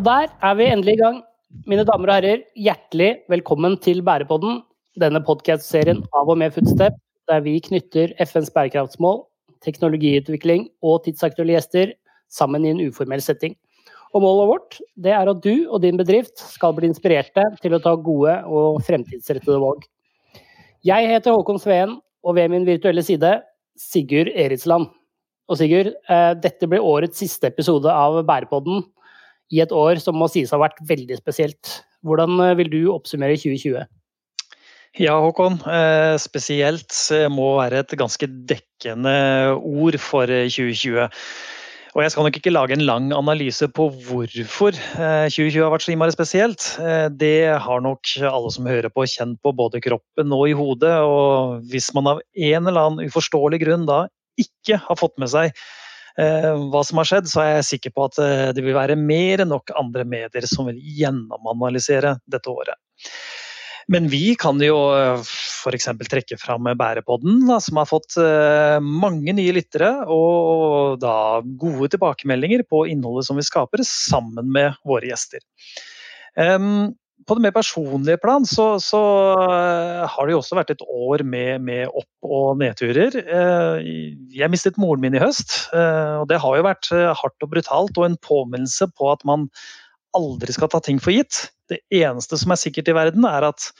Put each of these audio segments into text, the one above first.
Og der er vi endelig i gang. Mine damer og herrer, hjertelig velkommen til Bærepodden. Denne podkast-serien av og med Footstep, der vi knytter FNs bærekraftsmål, teknologiutvikling og tidsaktuelle gjester sammen i en uformell setting. Og målet vårt det er at du og din bedrift skal bli inspirerte til å ta gode og fremtidsrettede valg. Jeg heter Håkon Sveen, og ved min virtuelle side Sigurd Eritsland. Og Sigurd, eh, dette blir årets siste episode av Bærepodden i et år som må sies å ha vært veldig spesielt. Hvordan eh, vil du oppsummere 2020? Ja, Håkon. Eh, spesielt må være et ganske dekkende ord for 2020. Og jeg skal nok ikke lage en lang analyse på hvorfor 2020 har vært så innmari spesielt. Det har nok alle som hører på kjent på både kroppen og i hodet. Og hvis man av en eller annen uforståelig grunn da ikke har fått med seg eh, hva som har skjedd, så er jeg sikker på at eh, det vil være mer enn nok andre medier som vil gjennomanalysere dette året. Men vi kan jo eh, f.eks. trekke fram Bærepodden, da, som har fått mange nye lyttere og da gode tilbakemeldinger på innholdet som vi skaper, sammen med våre gjester. Um, på det mer personlige plan så, så, eh, har det jo også vært et år med, med opp- og nedturer. Eh, jeg mistet moren min i høst, eh, og det har jo vært hardt og brutalt. Og en påminnelse på at man aldri skal ta ting for gitt. Det eneste som er sikkert i verden, er at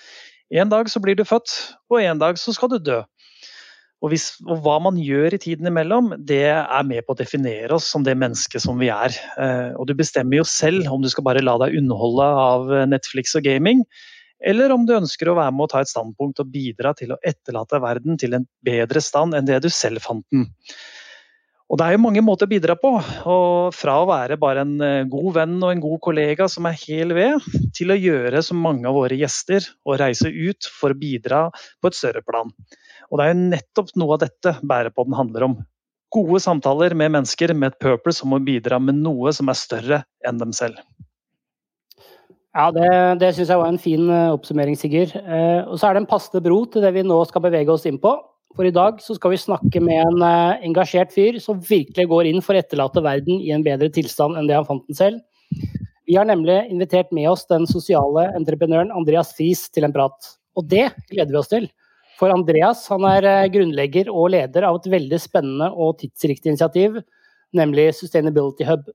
en dag så blir du født, og en dag så skal du dø. Og, hvis, og, hva man gjør i tiden imellom, det er med på å definere oss som det mennesket som vi er. Eh, og du bestemmer jo selv om du skal bare la deg underholde av Netflix og gaming, eller om du ønsker å være med å ta et standpunkt og bidra til å etterlate verden til en bedre stand enn det du selv fant den. Og Det er jo mange måter å bidra på. og Fra å være bare en eh, god venn og en god kollega som er hel ved, til å gjøre som mange av våre gjester og reise ut for å bidra på et større plan. Og det er jo nettopp noe av dette Bærepodden handler om. Gode samtaler med mennesker med et purpose om å bidra med noe som er større enn dem selv. Ja, det, det syns jeg var en fin eh, oppsummering, Sigurd. Eh, og så er det en passende bro til det vi nå skal bevege oss inn på. For i dag så skal vi snakke med en eh, engasjert fyr som virkelig går inn for å etterlate verden i en bedre tilstand enn det han fant den selv. Vi har nemlig invitert med oss den sosiale entreprenøren Andreas Friis til en prat. Og det gleder vi oss til. For Andreas han er eh, grunnlegger og leder av et veldig spennende og tidsriktig initiativ, nemlig Sustainability Hub.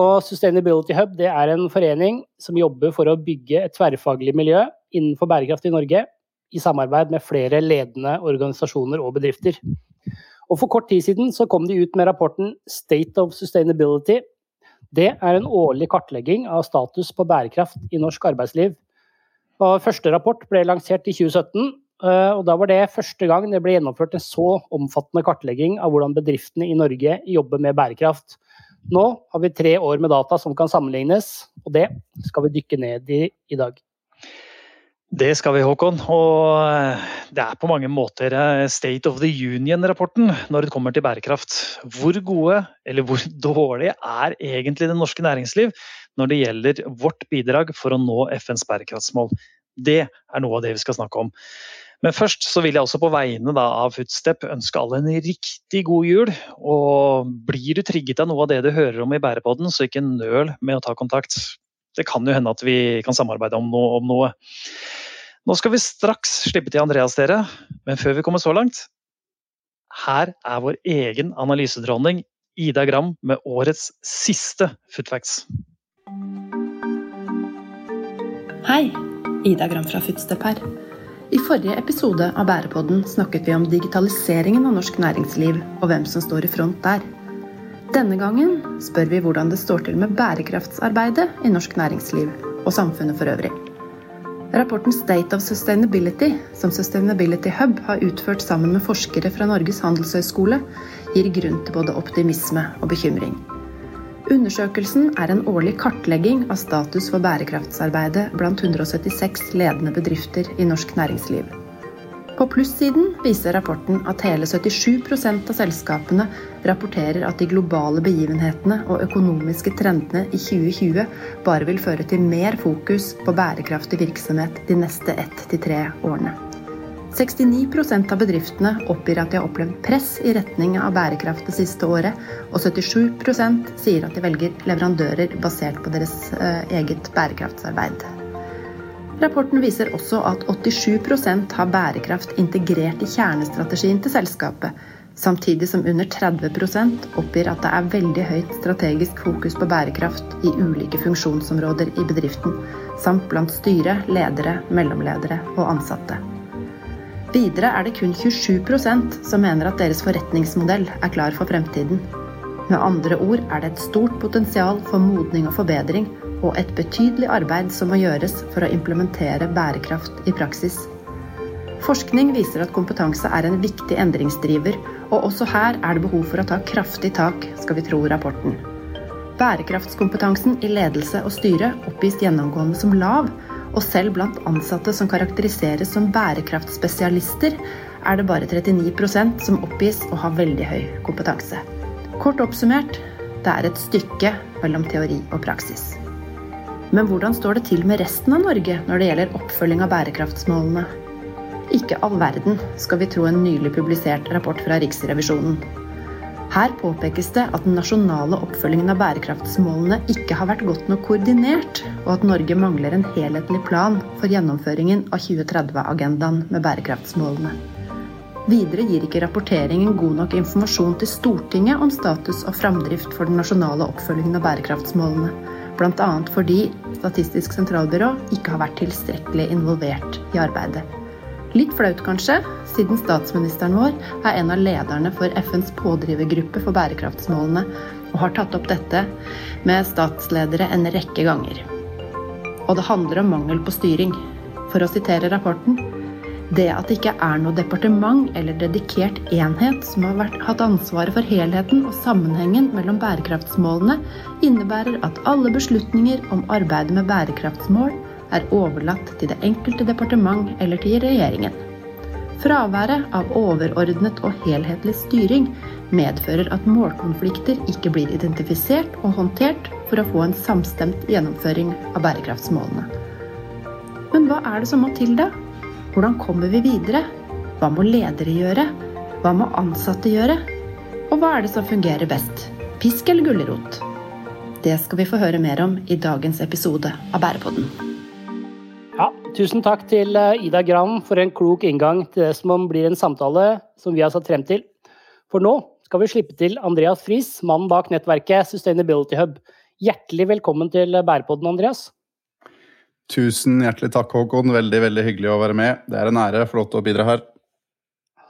Og Sustainability Hub er en forening som jobber for å bygge et tverrfaglig miljø innenfor bærekraft i Norge, i samarbeid med flere ledende organisasjoner og bedrifter. Og For kort tid siden så kom de ut med rapporten State of Sustainability. Det er en årlig kartlegging av status på bærekraft i norsk arbeidsliv. Og første rapport ble lansert i 2017, Eh, og da var det første gang det ble gjennomført en så omfattende kartlegging av hvordan bedriftene i Norge jobber med bærekraft. Nå har vi tre år med data som kan sammenlignes, og det skal vi dykke ned i i dag. Det skal vi, Håkon. Og eh, det er på mange måter eh, State of the Union-rapporten når det kommer til bærekraft. Hvor gode eller hvor dårlige er egentlig det norske næringsliv når det gjelder vårt bidrag for å nå FNs bærekraftsmål? Det er noe av det vi skal snakke om. Men først så vil jeg også på vegne av Footstep ønske alle en riktig god jul. Og blir du trigget av noe av det du hører om i Bærepodden, så ikke nøl med å ta kontakt. Det kan jo hende at vi kan samarbeide om noe. Om noe. Nå skal vi straks slippe til Andreas, dere. Men før vi kommer så langt Her er vår egen analysedronning Ida Gram med årets siste Footfacts. Hei, Ida Gram fra Footstep her. I forrige episode av Bærepodden snakket vi om digitaliseringen av norsk næringsliv og hvem som står i front der. Denne gangen spør vi hvordan det står til med bærekraftsarbeidet i norsk næringsliv og samfunnet for øvrig. Rapporten State of Sustainability, som Sustainability Hub har utført sammen med forskere fra Norges handelshøyskole, gir grunn til både optimisme og bekymring. Undersøkelsen er en årlig kartlegging av status for bærekraftsarbeidet blant 176 ledende bedrifter i norsk næringsliv. På plussiden viser rapporten at hele 77% av selskapene rapporterer at de globale begivenhetene og økonomiske trendene i 2020 bare vil føre til mer fokus på bærekraftig virksomhet de neste ett til tre årene. 69% av bedriftene oppgir at de har opplevd press i retning av bærekraft det siste året, og 77% sier at de velger leverandører basert på deres eh, eget bærekraftsarbeid. Rapporten viser også at 87% har bærekraft integrert i kjernestrategien til selskapet, samtidig som under 30% oppgir at det er veldig høyt strategisk fokus på bærekraft i ulike funksjonsområder i bedriften, samt blant styre, ledere, mellomledere og ansatte. Videre er det kun 27% som mener at deres forretningsmodell er klar for fremtiden. Med andre ord er det et stort potensial for modning og forbedring, og et betydelig arbeid som må gjøres for å implementere bærekraft i praksis. Forskning viser at kompetanse er en viktig endringsdriver, og også her er det behov for å ta kraftig tak, skal vi tro rapporten. Bærekraftskompetansen i ledelse og styre oppgis gjennomgående som lav, og selv blant ansatte som karakteriseres som bærekraftspesialister, er det bare 39% som oppgis å ha veldig høy kompetanse. Kort oppsummert det er et stykke mellom teori og praksis. Men hvordan står det til med resten av Norge når det gjelder oppfølging av bærekraftsmålene? Ikke all verden, skal vi tro en nylig publisert rapport fra Riksrevisjonen. Her påpekes det at den nasjonale oppfølgingen av bærekraftsmålene ikke har vært godt nok koordinert, og at Norge mangler en helhetlig plan for gjennomføringen av 2030-agendaen med bærekraftsmålene. Videre gir ikke rapporteringen god nok informasjon til Stortinget om status og framdrift for den nasjonale oppfølgingen av bærekraftsmålene, bl.a. fordi Statistisk sentralbyrå ikke har vært tilstrekkelig involvert i arbeidet. Litt flaut kanskje, siden statsministeren vår er en av lederne for FNs pådrivergruppe for bærekraftsmålene, og har tatt opp dette med statsledere en rekke ganger. Og det handler om mangel på styring. For å sitere rapporten det at det ikke er noe departement eller dedikert enhet som har vært, hatt ansvaret for helheten og sammenhengen mellom bærekraftsmålene, innebærer at alle beslutninger om arbeidet med bærekraftsmål er overlatt til det enkelte departement eller til regjeringen. Fraværet av overordnet og helhetlig styring medfører at målkonflikter ikke blir identifisert og håndtert for å få en samstemt gjennomføring av bærekraftsmålene. Men hva er det som må til, da? Hvordan kommer vi videre? Hva må ledere gjøre? Hva må ansatte gjøre? Og hva er det som fungerer best? Pisk eller gulrot? Det skal vi få høre mer om i dagens episode av Bærepodden. Tusen takk til eh, Ida Gram for en klok inngang til det som blir en samtale som vi har satt frem til. For nå skal vi slippe til Andreas Friis, mannen bak nettverket Sustainability Hub. Hjertelig velkommen til Bærepodden, Andreas. Tusen hjertelig takk, Håkon. Veldig veldig hyggelig å være med. Det er en ære til å bidra her.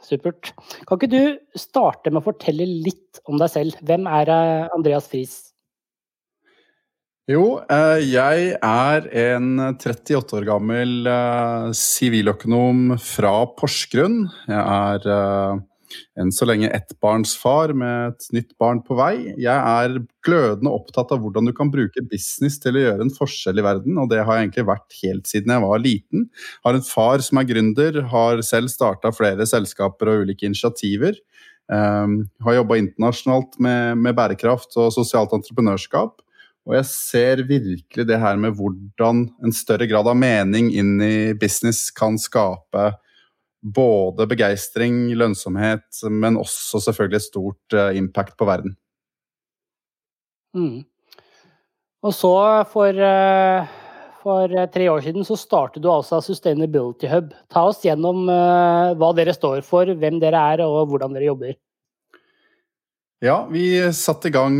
Supert. Kan ikke du starte med å fortelle litt om deg selv? Hvem er eh, Andreas Friis? Jo, eh, jeg er en 38 år gammel eh, siviløkonom fra Porsgrunn. Jeg er eh, enn så lenge ettbarnsfar med et nytt barn på vei. Jeg er glødende opptatt av hvordan du kan bruke business til å gjøre en forskjell i verden, og det har jeg egentlig vært helt siden jeg var liten. Har en far som er gründer, har selv starta flere selskaper og ulike initiativer. Um, har jobba internasjonalt med, med bærekraft og sosialt entreprenørskap. Og jeg ser virkelig det her med hvordan en større grad av mening inn i business kan skape både begeistring, lønnsomhet, men også selvfølgelig et stort eh, impact på verden. Mm. Og så, for, eh, for, tre år siden, så startet du altså Sustainability Hub. Ta oss gjennom eh, hva dere står for, hvem dere er og hvordan dere jobber. Ja, vi satte i gang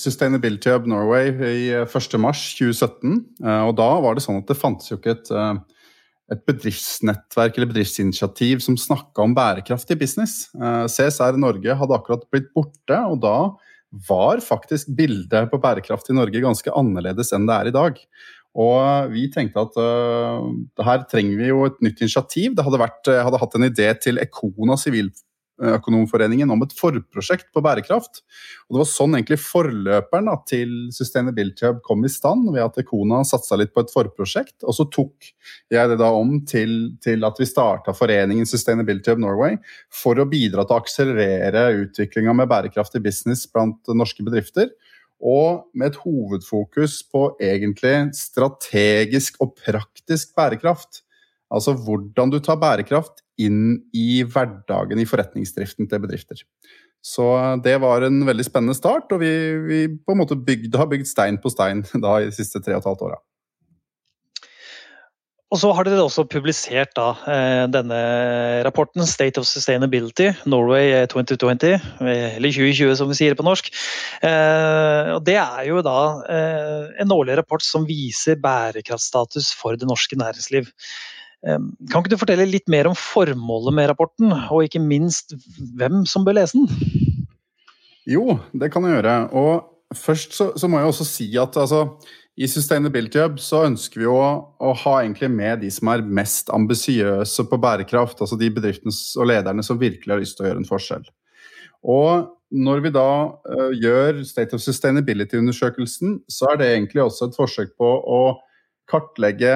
Sustainability Hub Norway i 1.3.2017. Eh, eh, og da var det sånn at det fantes jo ikke et, eh, et bedriftsnettverk eller bedriftsinitiativ som snakka om bærekraftig business. CSR Norge hadde akkurat blitt borte, og da var faktisk bildet på bærekraft i Norge ganske annerledes enn det er i dag. Og vi tenkte at uh, her trenger vi jo et nytt initiativ. Det hadde vært, jeg hadde hatt en idé til Ekona sivil, Økonomforeningen om et forprosjekt på bærekraft. Og Det var sånn egentlig forløperen da, til Sustainability Hub kom i stand, ved at Kona satsa litt på et forprosjekt. Og så tok jeg det da om til, til at vi starta foreningen Sustainability Hub Norway for å bidra til å akselerere utviklinga med bærekraftig business blant norske bedrifter. Og med et hovedfokus på egentlig strategisk og praktisk bærekraft. Altså hvordan du tar bærekraft inn i hverdagen i forretningsdriften til bedrifter. Så det var en veldig spennende start, og vi, vi på en måte bygde, har bygd stein på stein da, i de siste tre og et halvt åra. Og så har dere også publisert da, eh, denne rapporten, State of Sustainability, Norway 2020, eller 2020 som vi sier på norsk. Eh, det er jo da eh, en årlig rapport som viser bærekraftstatus for det norske næringsliv. Kan ikke du fortelle litt mer om formålet med rapporten, og ikke minst hvem som bør lese den? Jo, det kan jeg gjøre. Og først så, så må jeg også si at altså, i Sustainability Hub så ønsker vi å, å ha med de som er mest ambisiøse på bærekraft. Altså de bedriftene og lederne som virkelig har lyst til å gjøre en forskjell. Og når vi da uh, gjør State of Sustainability-undersøkelsen, så er det egentlig også et forsøk på å kartlegge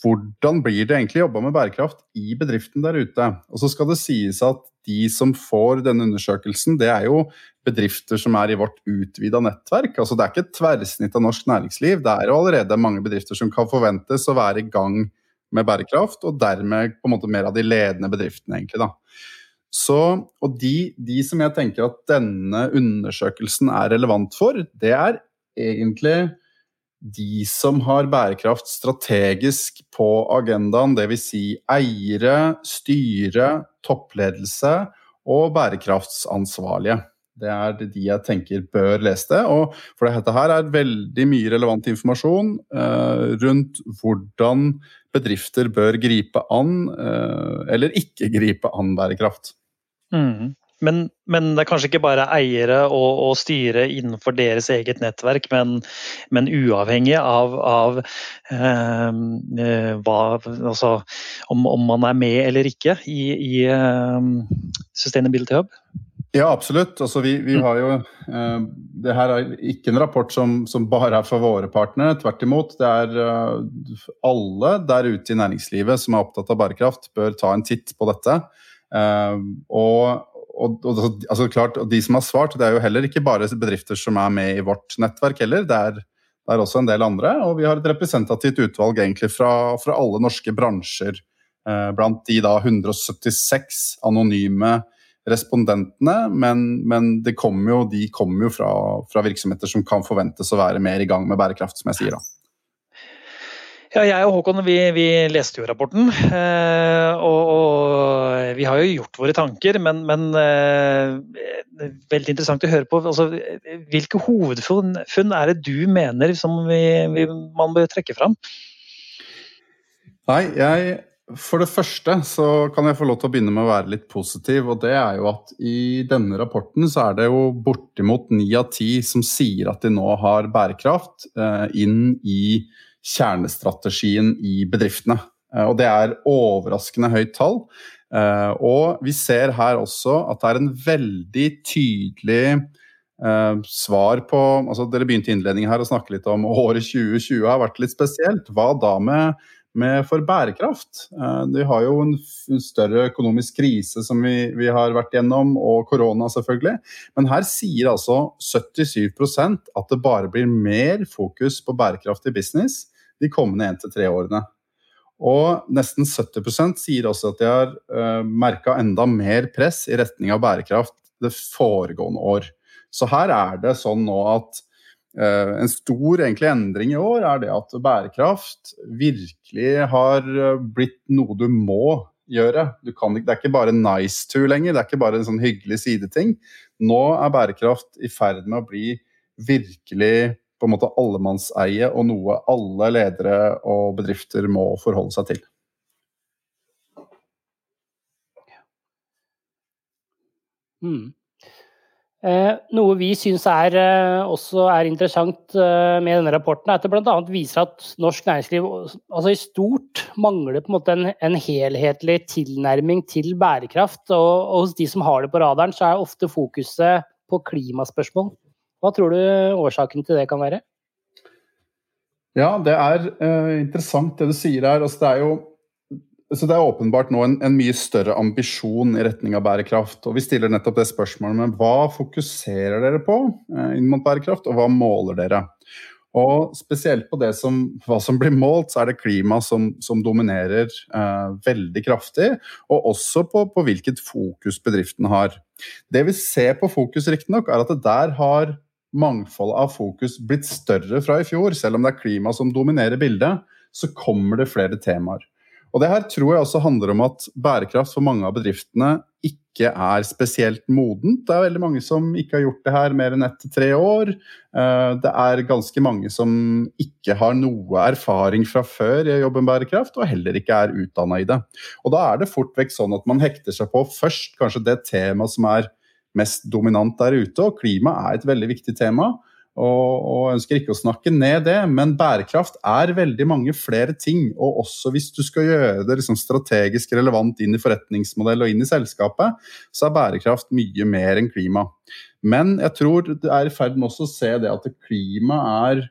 hvordan blir det egentlig jobba med bærekraft i bedriften der ute. Og så skal det sies at de som får denne undersøkelsen, det er jo bedrifter som er i vårt utvida nettverk. Altså Det er ikke et tverrsnitt av norsk næringsliv. Det er jo allerede mange bedrifter som kan forventes å være i gang med bærekraft, og dermed på en måte mer av de ledende bedriftene, egentlig. da. Så, og de, de som jeg tenker at denne undersøkelsen er relevant for, det er egentlig de som har bærekraft strategisk på agendaen, dvs. Si eiere, styre, toppledelse og bærekraftsansvarlige. Det er de jeg tenker bør lese det. Og for dette her er veldig mye relevant informasjon eh, rundt hvordan bedrifter bør gripe an, eh, eller ikke gripe an bærekraft. Mm. Men, men, det er kanskje ikke bare eiere og, og styre innenfor deres eget nettverk, men, men uavhengig av, av eh, eh, hva, altså, om, om, man er med eller ikke i, i um, Sustainability Hub? Ja, absolutt. Altså, vi, vi, mm. har jo eh, Det her er ikke en rapport som, som, bare er for våre partnere. Tvert imot. Det er eh, alle der ute i næringslivet som er opptatt av bærekraft, bør ta en titt på dette. Eh, og og, og, altså klart, de som har svart, det er jo heller ikke bare bedrifter som er med i vårt nettverk heller. Det er, det er også en del andre. Og vi har et representativt utvalg egentlig fra, fra alle norske bransjer. Eh, blant de da 176 anonyme respondentene. Men, men jo, de kommer jo fra, fra virksomheter som kan forventes å være mer i gang med bærekraft, som jeg sier da. Ja, jeg og Håkon vi, vi leste jo rapporten. Eh, og, og, vi har jo gjort våre tanker, men, men eh, veldig interessant å høre på. Altså, hvilke hovedfunn er det du mener som vi, vi, man bør trekke fram? Nei, jeg For det første så kan jeg få lov til å begynne med å være litt positiv. Og det er jo at i denne rapporten så er det jo bortimot ni av ti som sier at de nå har bærekraft eh, inn i kjernestrategien i bedriftene. Eh, og det er overraskende høyt tall. Eh, og vi ser her også at det er en veldig tydelig eh, svar på altså Dere begynte innledningen her å snakke litt om året 2020 har vært litt spesielt. Hva da med, med for bærekraft? Vi har jo en større økonomisk krise som vi, vi, har vært gjennom, og korona selvfølgelig. Men her sier altså 77% at det bare blir mer fokus på bærekraftig business de kommende 1-3 årene. Og nesten 70% sier også at de har uh, eh, merka enda mer press i retning av bærekraft det foregående år. Så her er det sånn nå at uh, en stor endring i år er det at bærekraft virkelig har eh, blitt noe du må gjøre. Kan, det er ikke bare nice to lenger, det er ikke bare en sånn hyggelig sideting. Nå er bærekraft i ferd med å bli virkelig på en måte allemannseie og noe alle ledere og bedrifter må forholde seg til. Mm. Eh, noe vi syns er, eh, også er interessant eh, med denne rapporten, er at det bl.a. viser at norsk næringsliv altså i stort mangler på en, måte en, en helhetlig tilnærming til bærekraft. Og, og, hos de som har det på radaren, så er ofte fokuset på klimaspørsmål. Hva tror du årsaken til det kan være? Ja, det er uh, interessant det du sier her. Altså, det er jo så det er åpenbart nå en, en, mye større ambisjon i retning av bærekraft. Og vi stiller nettopp det spørsmålet med hva fokuserer dere på uh, inn mot bærekraft, og hva måler dere? Og spesielt på det som, hva som blir målt, så er det klima som, som dominerer eh, veldig kraftig. Og også på, på, hvilket fokus bedriften har. Det vi ser på fokus, riktignok, er at det der har mangfoldet av fokus blitt større fra i fjor. Selv om det er klima som dominerer bildet, så kommer det flere temaer. Og det her tror jeg også handler om at bærekraft for mange av bedriftene ikke er spesielt modent. Det er veldig mange som ikke har gjort det her mer enn ett til tre år. Eh, det er ganske mange som ikke har noe erfaring fra før i jobben bærekraft, og heller ikke er utdanna i det. Og da er det fort vekk sånn at man hekter seg på først kanskje det temaet som er mest dominant der ute, og klima er et veldig viktig tema og, og ønsker ikke å snakke ned det, men bærekraft er veldig mange flere ting. Og også hvis du skal gjøre det liksom strategisk relevant inn i forretningsmodell og inn i selskapet, så er bærekraft mye mer enn klima. Men jeg tror det er i ferd med å se det at klima er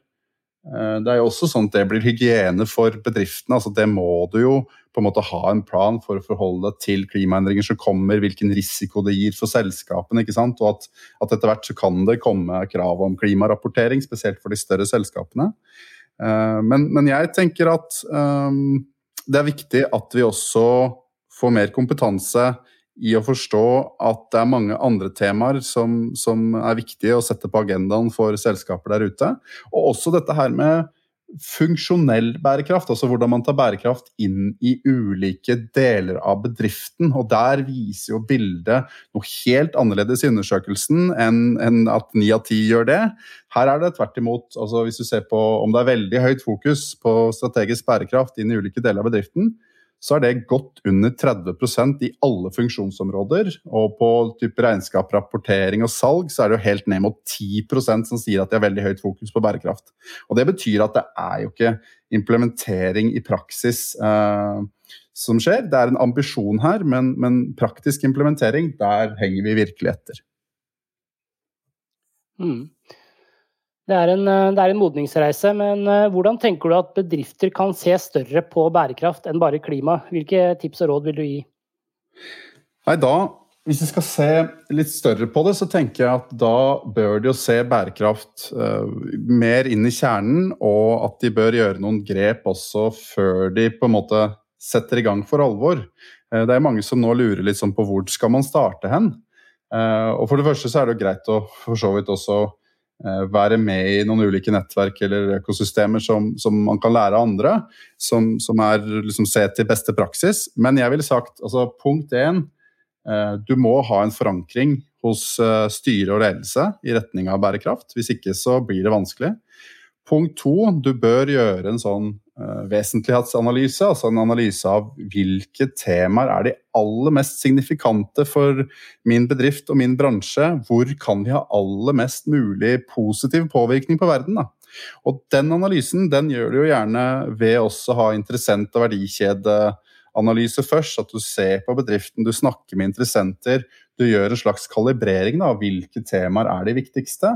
det er jo også sånn at det blir hygiene for bedriftene. altså Det må du jo på en måte ha en plan for å forholde deg til klimaendringer som kommer, hvilken risiko det gir for selskapene. ikke sant? Og at, at etter hvert så kan det komme krav om klimarapportering, spesielt for de større selskapene. Eh, men, men jeg tenker at um, det er viktig at vi også får mer kompetanse i å forstå at det er mange andre temaer som, som, er viktige å sette på agendaen for selskaper der ute. Og også dette her med funksjonell bærekraft, altså hvordan man tar bærekraft inn i ulike deler av bedriften. Og der viser jo bildet noe helt annerledes i undersøkelsen enn, at ni av ti gjør det. Her er det tvert imot, altså hvis du ser på om det er veldig høyt fokus på strategisk bærekraft inn i ulike deler av bedriften, så er det godt under 30% i alle funksjonsområder. Og på type regnskap, rapportering og salg så er det jo helt ned mot 10% som sier at de har veldig høyt fokus på bærekraft. Og Det betyr at det er jo ikke implementering i praksis eh, som skjer. Det er en ambisjon her, men, men praktisk implementering, der henger vi virkelig etter. Mm. Det er, en, eh, det er, en, modningsreise, men eh, hvordan tenker du at bedrifter kan se større på bærekraft enn bare klima? Hvilke tips og råd vil du gi? Nei, da, Hvis vi skal se litt større på det, så tenker jeg at da bør de jo se bærekraft uh, mer inn i kjernen, og at de bør gjøre noen grep også før de på en måte setter i gang for alvor. Uh, det er mange som nå lurer litt sånn på hvor skal man starte hen. Uh, og For det første så er det jo greit å for så vidt også være med i noen ulike nettverk eller økosystemer som, som man kan lære av andre. Som, som er liksom se til beste praksis. Men jeg ville sagt altså punkt én eh, Du må ha en forankring hos eh, styre og ledelse i retning av bærekraft. Hvis ikke så blir det vanskelig. Punkt to, du bør gjøre en sånn vesentlighetsanalyse, altså en analyse av hvilke temaer er de aller mest signifikante for min bedrift og min bransje. Hvor kan vi ha aller mest mulig positiv påvirkning på verden? Da? Og Den analysen den gjør du jo gjerne ved også å ha interessent- og verdikjedeanalyse først. At du ser på bedriften, du snakker med interessenter. Du gjør en slags kalibrering av hvilke temaer er de viktigste.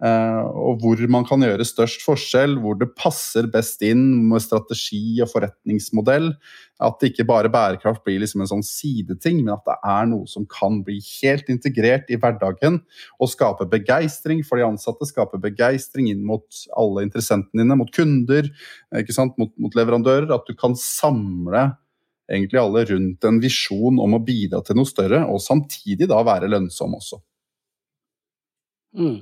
Uh, og hvor man kan gjøre størst forskjell, hvor det passer best inn med strategi og forretningsmodell. At det ikke bare bærekraft blir liksom en sånn sideting, men at det er noe som kan bli helt integrert i hverdagen og skape begeistring for de ansatte, skape begeistring inn mot alle interessentene dine, mot kunder, mot, mot leverandører. At du kan samle egentlig alle rundt en visjon om å bidra til noe større, og samtidig da være lønnsom også. Mm.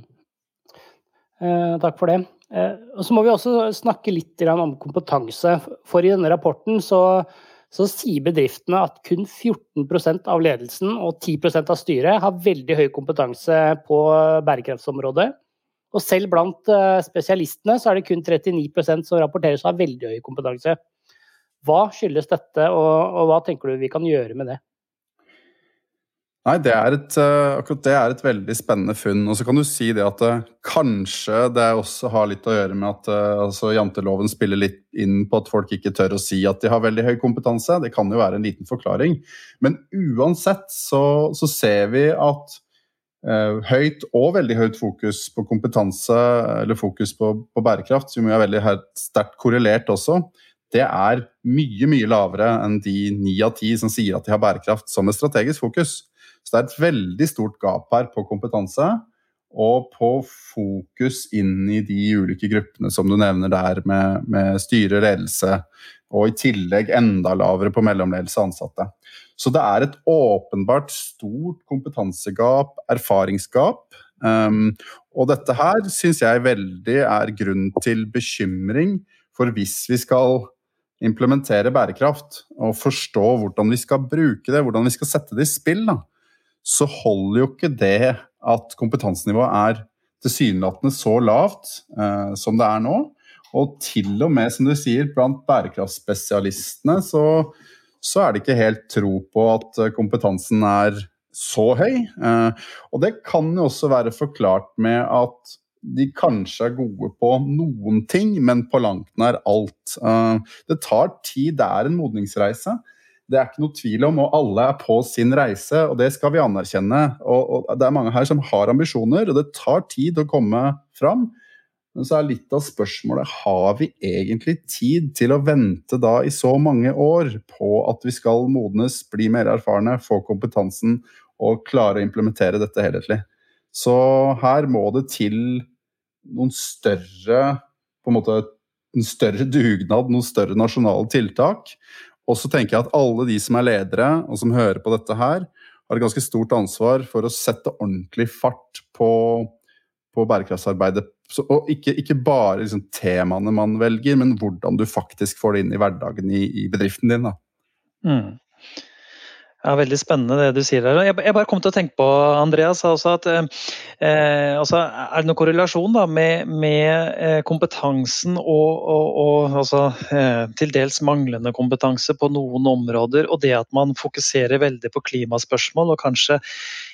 Eh, takk for det. Eh, og så må vi også snakke litt om kompetanse. For i denne rapporten så, så sier bedriftene at kun 14% av ledelsen og 10% av styret har veldig høy kompetanse på bærekraftsområdet. Og selv blant eh, spesialistene så er det kun 39% som rapporteres å ha veldig høy kompetanse. Hva skyldes dette, og, og hva tenker du vi kan gjøre med det? Nei, det er et, uh, akkurat det er et veldig spennende funn. Og så kan du si det at uh, kanskje det også har litt å gjøre med at uh, altså, janteloven spiller litt inn på at folk ikke tør å si at de har veldig høy kompetanse. Det kan jo være en liten forklaring. Men uansett så, så ser vi at høyt og veldig høyt fokus på kompetanse, eller fokus på, på bærekraft, som jo er veldig sterkt korrelert også, det er mye mye lavere enn de ni av ti som sier at de har bærekraft som et strategisk fokus. Så det er et veldig stort gap her på kompetanse. og på fokus inn i de ulike gruppene som du nevner der, med, med styre, ledelse, og i tillegg enda lavere på mellomledelse og ansatte. Så det er et åpenbart stort kompetansegap, erfaringsgap. Um, og dette her syns jeg veldig er grunn til bekymring for hvis vi skal implementere bærekraft og forstå hvordan vi skal bruke det, hvordan vi skal sette det i spill, da, så holder jo ikke det at kompetansenivået er tilsynelatende så lavt eh, som det er nå. Og til og med, som du sier, blant bærekraftspesialistene så, så er det ikke helt tro på at eh, kompetansen er så høy. Eh, og det kan jo også være forklart med at de kanskje er gode på noen ting, men på langt nær alt. Eh, det tar tid, det er en modningsreise. Det er ikke noe tvil om, og alle er på sin reise, og det skal vi anerkjenne. Og, og Det er mange her som har ambisjoner, og det tar tid å komme fram. Men så er litt av spørsmålet har vi egentlig tid til å vente da i så mange år på at vi skal modnes, bli mer erfarne, få kompetansen og klare å implementere dette helhetlig. Så her må det til noen større på en måte en større dugnad, noen større nasjonale tiltak. Og så tenker jeg at alle de som er ledere og som hører på dette her, har et ganske stort ansvar for å sette ordentlig fart på, på bærekraftsarbeidet. Så, og ikke, ikke bare liksom temaene man velger, men hvordan du faktisk får det inn i hverdagen i, i bedriften din. Mm. Ja, Veldig spennende det du sier der. Jeg, bare kom til å tenke på Andreas, altså at, eh, altså, Er det noen korrelasjon da, med, med eh, kompetansen og, og, og altså, eh, til dels manglende kompetanse på noen områder, og det at man fokuserer veldig på klimaspørsmål og kanskje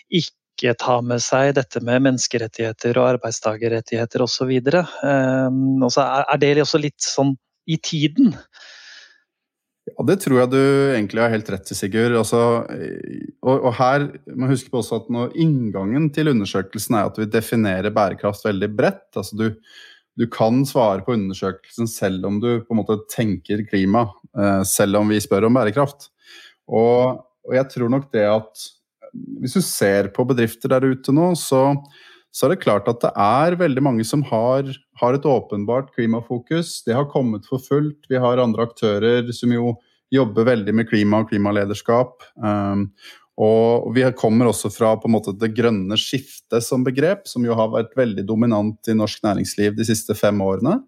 ikke tar med seg dette med menneskerettigheter og arbeidstakerrettigheter osv. Eh, altså, er, er det også litt sånn i tiden? Ja, Det tror jeg du egentlig har helt rett i, Sigurd. Altså, og, og, her må huske på også at når inngangen til undersøkelsen er at vi definerer bærekraft veldig bredt. altså du, du kan svare på undersøkelsen selv om du på en måte tenker klima, eh, selv om vi spør om bærekraft. Og, og jeg tror nok det at hvis du ser på bedrifter der ute nå, så så er det klart at det er veldig mange som har, har, et åpenbart klimafokus. Det har kommet for fullt. Vi har andre aktører som jo jobber veldig med klima og klimalederskap. Um, og vi kommer også fra på en måte det grønne skiftet som begrep, som jo har vært veldig dominant i norsk næringsliv de siste fem årene.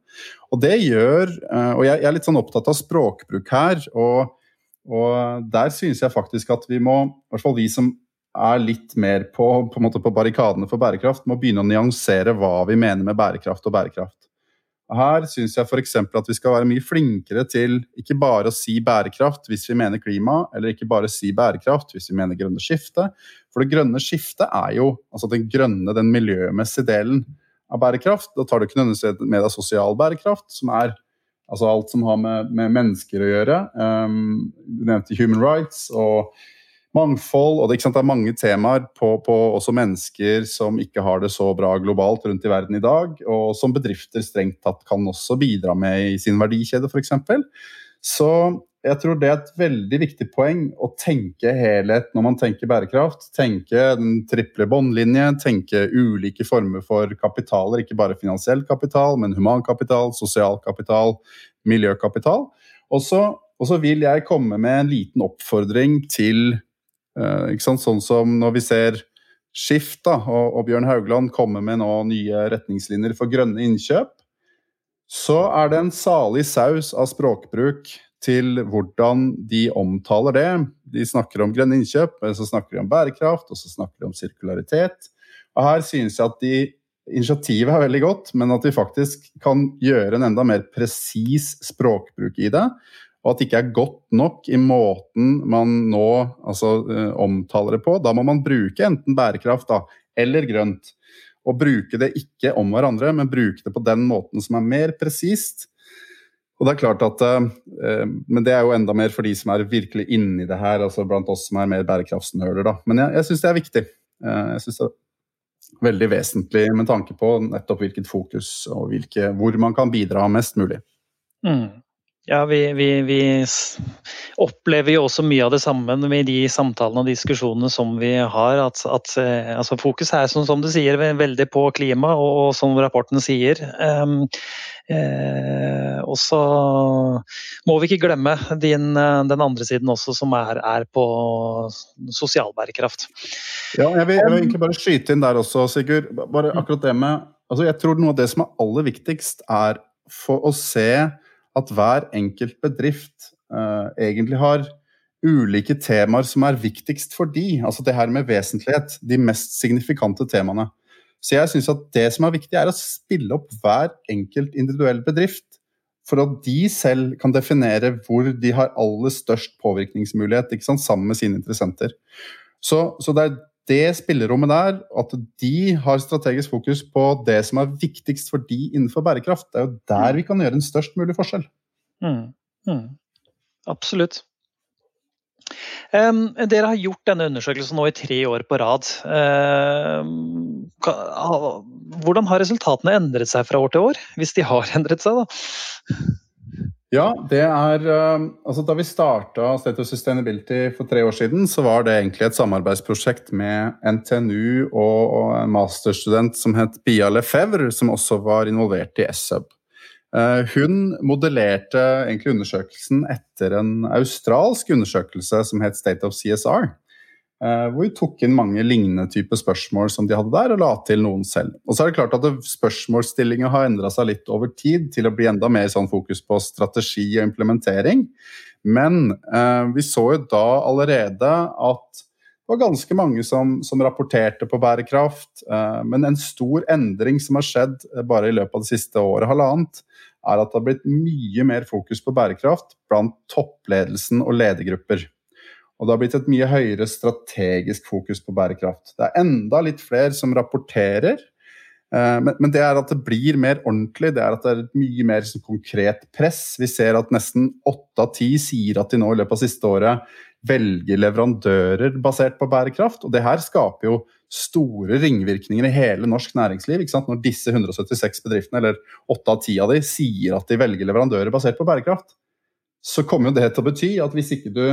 Og det gjør uh, Og jeg er litt sånn opptatt av språkbruk her. og og der synes jeg faktisk at vi må, i hvert fall vi som er litt mer på, på, på barrikadene for bærekraft, må begynne å nyansere hva vi mener med bærekraft og bærekraft. Her syns jeg f.eks. at vi skal være mye flinkere til ikke bare å si bærekraft hvis vi mener klima, eller ikke bare si bærekraft hvis vi mener grønne skifte. For det grønne skiftet er jo altså den grønne, den miljømessige delen av bærekraft. Da tar du ikke nødvendigvis med deg sosial bærekraft, som er altså alt som har med, med mennesker å gjøre. Um, du nevnte human rights. og mangfold, og det, det, er mange temaer på, på, også mennesker som ikke har det så bra globalt rundt i verden i dag, og som bedrifter strengt tatt kan også bidra med i sin verdikjede, f.eks. Så jeg tror det er et veldig viktig poeng å tenke helhet når man tenker bærekraft. Tenke den triple båndlinje, tenke ulike former for kapitaler, ikke bare finansiell kapital, men humankapital, sosial kapital, miljøkapital. Og så vil jeg komme med en liten oppfordring til sånn som når vi ser Skift da, og, og, Bjørn Haugland kommer med nå nye retningslinjer for grønne innkjøp, så er det en salig saus av språkbruk til hvordan de omtaler det. De snakker om grønne innkjøp, men så snakker de om bærekraft, og så snakker de om sirkularitet. Og her synes jeg at de, initiativet er veldig godt, men at vi faktisk kan gjøre en enda mer presis språkbruk i det og at det ikke er godt nok i måten man nå altså, uh, omtaler det på. Da må man bruke enten bærekraft da, eller grønt. Og bruke det ikke om hverandre, men bruke det på den måten som er mer presist. Og det er klart at, uh, Men det er jo enda mer for de som er virkelig inni det her, altså blant oss som er mer bærekraftsnøler. da. Men jeg, jeg syns det er viktig. Uh, jeg synes det er veldig vesentlig med tanke på nettopp hvilket fokus og hvilke, hvor man kan bidra mest mulig. Mm. Ja, vi, vi, vi, opplever jo også mye av det samme med de samtalene og diskusjonene som vi har. At, at eh, altså Fokus er som, som, du sier, veldig på klima, og, og som rapporten sier. Um, eh, og så må vi ikke glemme din, den andre siden også, som er, er på sosial bærekraft. Ja, jeg vil, jeg vil, egentlig bare skyte inn der også, Sigurd. Bare akkurat det med altså Jeg tror noe av det som er aller viktigst, er for å se at hver enkelt bedrift uh, egentlig har ulike temaer som er viktigst for de. Altså det her med vesentlighet. De mest signifikante temaene. Så jeg syns at det som er viktig, er å spille opp hver enkelt individuell bedrift. For at de selv kan definere hvor de har aller størst påvirkningsmulighet sammen med sine interessenter. Så, så det er det spillerommet der, at de har strategisk fokus på det som er viktigst for de innenfor bærekraft, det er jo der mm. vi kan gjøre en størst mulig forskjell. Mm. Mm. Absolutt. Um, dere har gjort denne undersøkelsen nå i tre år på rad. Um, hvordan har resultatene endret seg fra år til år, hvis de har endret seg? da? Ja, det er eh, Altså, da vi starta State of Sustainability for tre år siden, så var det egentlig et samarbeidsprosjekt med NTNU og en masterstudent som het Bia Lefebvre, som også var involvert i SUB. Eh, hun modellerte egentlig undersøkelsen etter en australsk undersøkelse som het State of CSR. Eh, hvor vi tok inn mange lignende typer spørsmål som de hadde der, og la til noen selv. Og så er det klart at Spørsmålsstillinga har endra seg litt over tid til å bli enda mer sånn fokus på strategi og implementering. Men eh, vi så jo da allerede at det var ganske mange som, som rapporterte på bærekraft. Eh, men en stor endring som har skjedd eh, bare i løpet av det siste året, halvannet, er at det har blitt mye mer fokus på bærekraft blant toppledelsen og ledergrupper. Og det har blitt et mye høyere strategisk fokus på bærekraft. Det er enda litt flere som rapporterer, eh, men det er at det blir mer ordentlig. Det er at det er et mye mer konkret press. Vi ser at nesten åtte av ti sier at de nå i løpet av siste året velger leverandører basert på bærekraft. Og det her skaper jo store ringvirkninger i hele norsk næringsliv. Når disse 176 bedriftene, eller åtte av ti av de, sier at de velger leverandører basert på bærekraft, så kommer jo det til å bety at hvis ikke du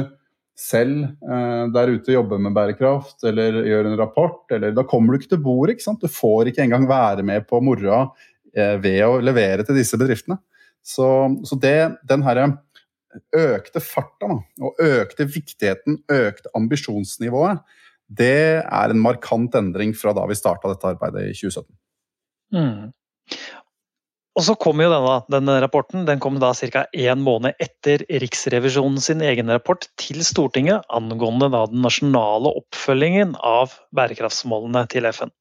selv eh, der ute jobber med bærekraft eller gjør en rapport, eller da kommer du ikke til bordet. ikke sant? Du får ikke engang være med på moroa eh, ved å levere til disse bedriftene. Så, så det, den herre økte farta og økte viktigheten, økte ambisjonsnivået, det er en markant endring fra da vi starta dette arbeidet i 2017. Mm. Og så kom jo denne, denne rapporten den kom da ca. én måned etter Riksrevisjonen sin egen rapport til Stortinget angående da den nasjonale oppfølgingen av bærekraftsmålene til FN.